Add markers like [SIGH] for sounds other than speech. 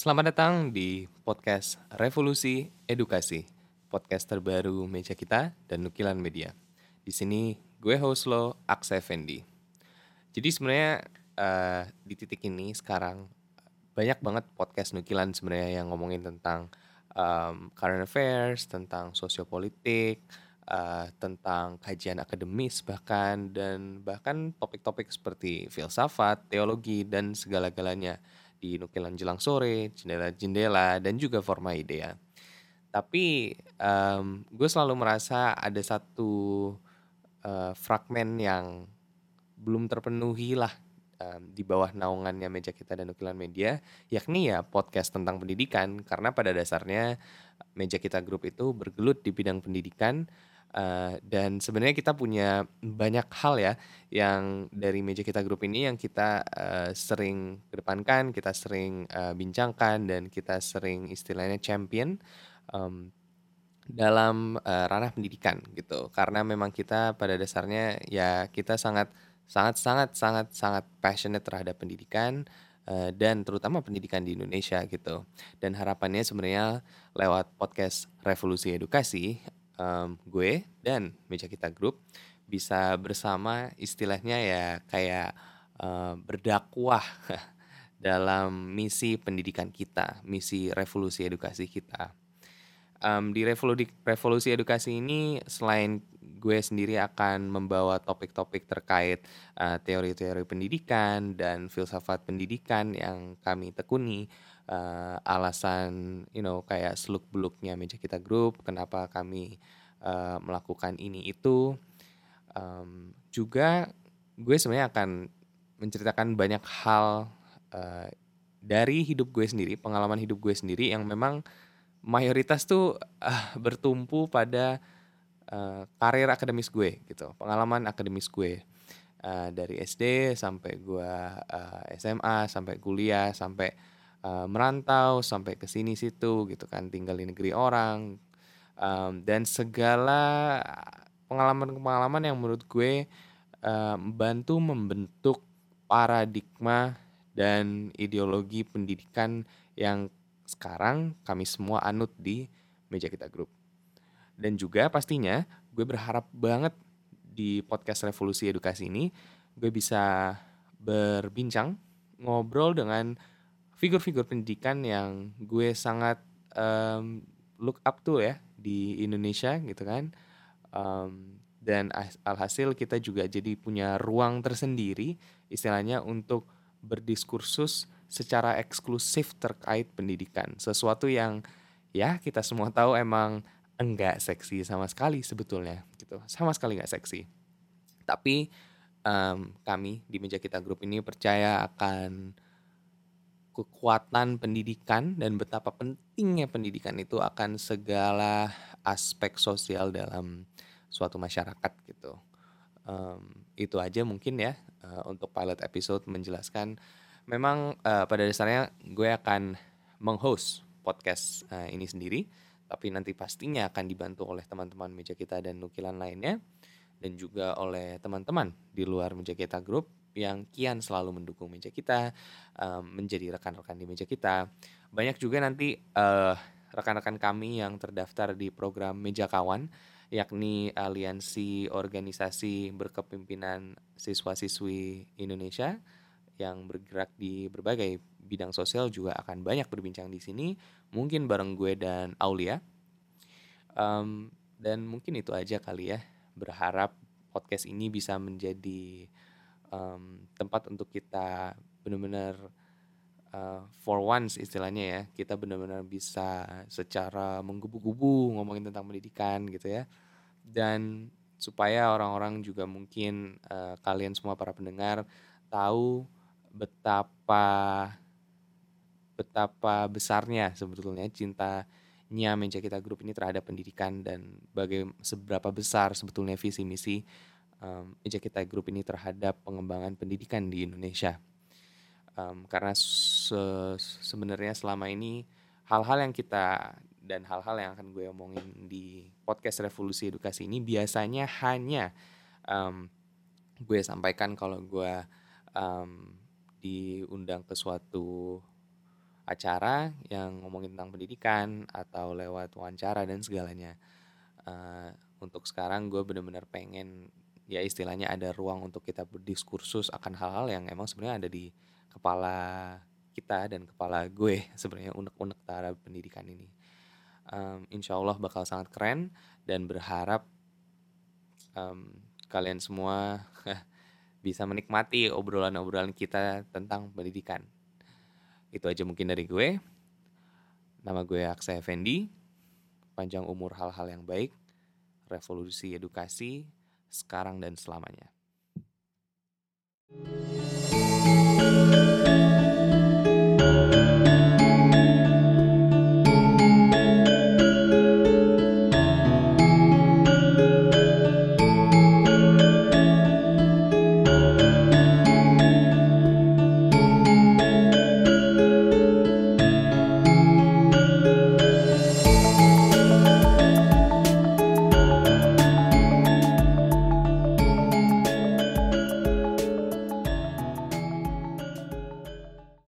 Selamat datang di podcast Revolusi Edukasi, podcast terbaru meja kita dan nukilan media. Di sini gue host lo, Aksa Effendi. Jadi sebenarnya uh, di titik ini sekarang banyak banget podcast nukilan sebenarnya yang ngomongin tentang um, current affairs, tentang sosiopolitik, uh, tentang kajian akademis bahkan dan bahkan topik-topik seperti filsafat, teologi dan segala-galanya di nukilan jelang sore, jendela-jendela, dan juga forma idea. Tapi um, gue selalu merasa ada satu uh, fragmen yang belum terpenuhi lah um, di bawah naungannya meja kita dan nukilan media, yakni ya podcast tentang pendidikan. Karena pada dasarnya meja kita grup itu bergelut di bidang pendidikan, Uh, dan sebenarnya kita punya banyak hal ya yang dari meja kita grup ini yang kita uh, sering kedepankan, kita sering uh, bincangkan dan kita sering istilahnya champion um, dalam uh, ranah pendidikan gitu. Karena memang kita pada dasarnya ya kita sangat sangat sangat sangat sangat passionate terhadap pendidikan dan terutama pendidikan di Indonesia gitu. Dan harapannya sebenarnya lewat podcast Revolusi Edukasi um, gue dan meja kita grup bisa bersama istilahnya ya kayak uh, berdakwah [LAUGHS] dalam misi pendidikan kita, misi revolusi edukasi kita. Um, di revolusi, revolusi edukasi ini selain gue sendiri akan membawa topik-topik terkait teori teori-teori pendidikan dan filsafat pendidikan yang kami tekuni, uh, alasan you know kayak seluk beluknya meja kita grup kenapa kami uh, melakukan ini itu. Um, juga gue sebenarnya akan menceritakan banyak hal uh, dari hidup gue sendiri pengalaman hidup gue sendiri yang memang mayoritas tuh uh, bertumpu pada uh, karir akademis gue gitu pengalaman akademis gue uh, dari SD sampai gue uh, SMA sampai kuliah sampai uh, merantau sampai ke sini situ gitu kan tinggal di negeri orang um, dan segala pengalaman-pengalaman yang menurut gue um, bantu membentuk paradigma dan ideologi pendidikan yang sekarang kami semua anut di meja kita grup. Dan juga pastinya gue berharap banget di podcast Revolusi Edukasi ini gue bisa berbincang, ngobrol dengan figur-figur pendidikan yang gue sangat um, look up to ya di Indonesia gitu kan. Um, dan alhasil kita juga jadi punya ruang tersendiri istilahnya untuk berdiskursus secara eksklusif terkait pendidikan. Sesuatu yang ya kita semua tahu emang enggak seksi sama sekali sebetulnya gitu. Sama sekali enggak seksi. Tapi um, kami di meja kita grup ini percaya akan kekuatan pendidikan dan betapa pentingnya pendidikan itu akan segala aspek sosial dalam suatu masyarakat gitu. Um, itu aja mungkin ya uh, untuk pilot episode menjelaskan. Memang uh, pada dasarnya gue akan menghost podcast uh, ini sendiri, tapi nanti pastinya akan dibantu oleh teman-teman meja kita dan nukilan lainnya, dan juga oleh teman-teman di luar meja kita grup yang kian selalu mendukung meja kita, um, menjadi rekan-rekan di meja kita. Banyak juga nanti uh, rekan-rekan kami yang terdaftar di program Meja Kawan, yakni aliansi organisasi berkepimpinan siswa-siswi Indonesia yang bergerak di berbagai bidang sosial juga akan banyak berbincang di sini, mungkin bareng gue dan Aulia. Um, dan mungkin itu aja kali ya. Berharap podcast ini bisa menjadi um, tempat untuk kita benar-benar uh, for once istilahnya ya kita benar-benar bisa secara menggubu-gubu ngomongin tentang pendidikan gitu ya dan supaya orang-orang juga mungkin uh, kalian semua para pendengar tahu betapa betapa besarnya sebetulnya cintanya meja kita grup ini terhadap pendidikan dan bagaimana seberapa besar sebetulnya visi misi um, meja kita grup ini terhadap pengembangan pendidikan di Indonesia. Um, karena se sebenarnya selama ini hal-hal yang kita dan hal-hal yang akan gue omongin di podcast Revolusi Edukasi ini biasanya hanya um, gue sampaikan kalau gue um, diundang ke suatu acara yang ngomongin tentang pendidikan atau lewat wawancara dan segalanya. Uh, untuk sekarang gue bener-bener pengen ya istilahnya ada ruang untuk kita berdiskursus akan hal-hal yang emang sebenarnya ada di kepala kita dan kepala gue [LAUGHS] sebenarnya unek-unek terhadap pendidikan ini. Um, insya Allah bakal sangat keren dan berharap um, kalian semua [LAUGHS] bisa menikmati obrolan-obrolan kita tentang pendidikan. Itu aja mungkin dari gue. Nama gue Aksa Effendi. Panjang umur hal-hal yang baik. Revolusi edukasi sekarang dan selamanya. thank you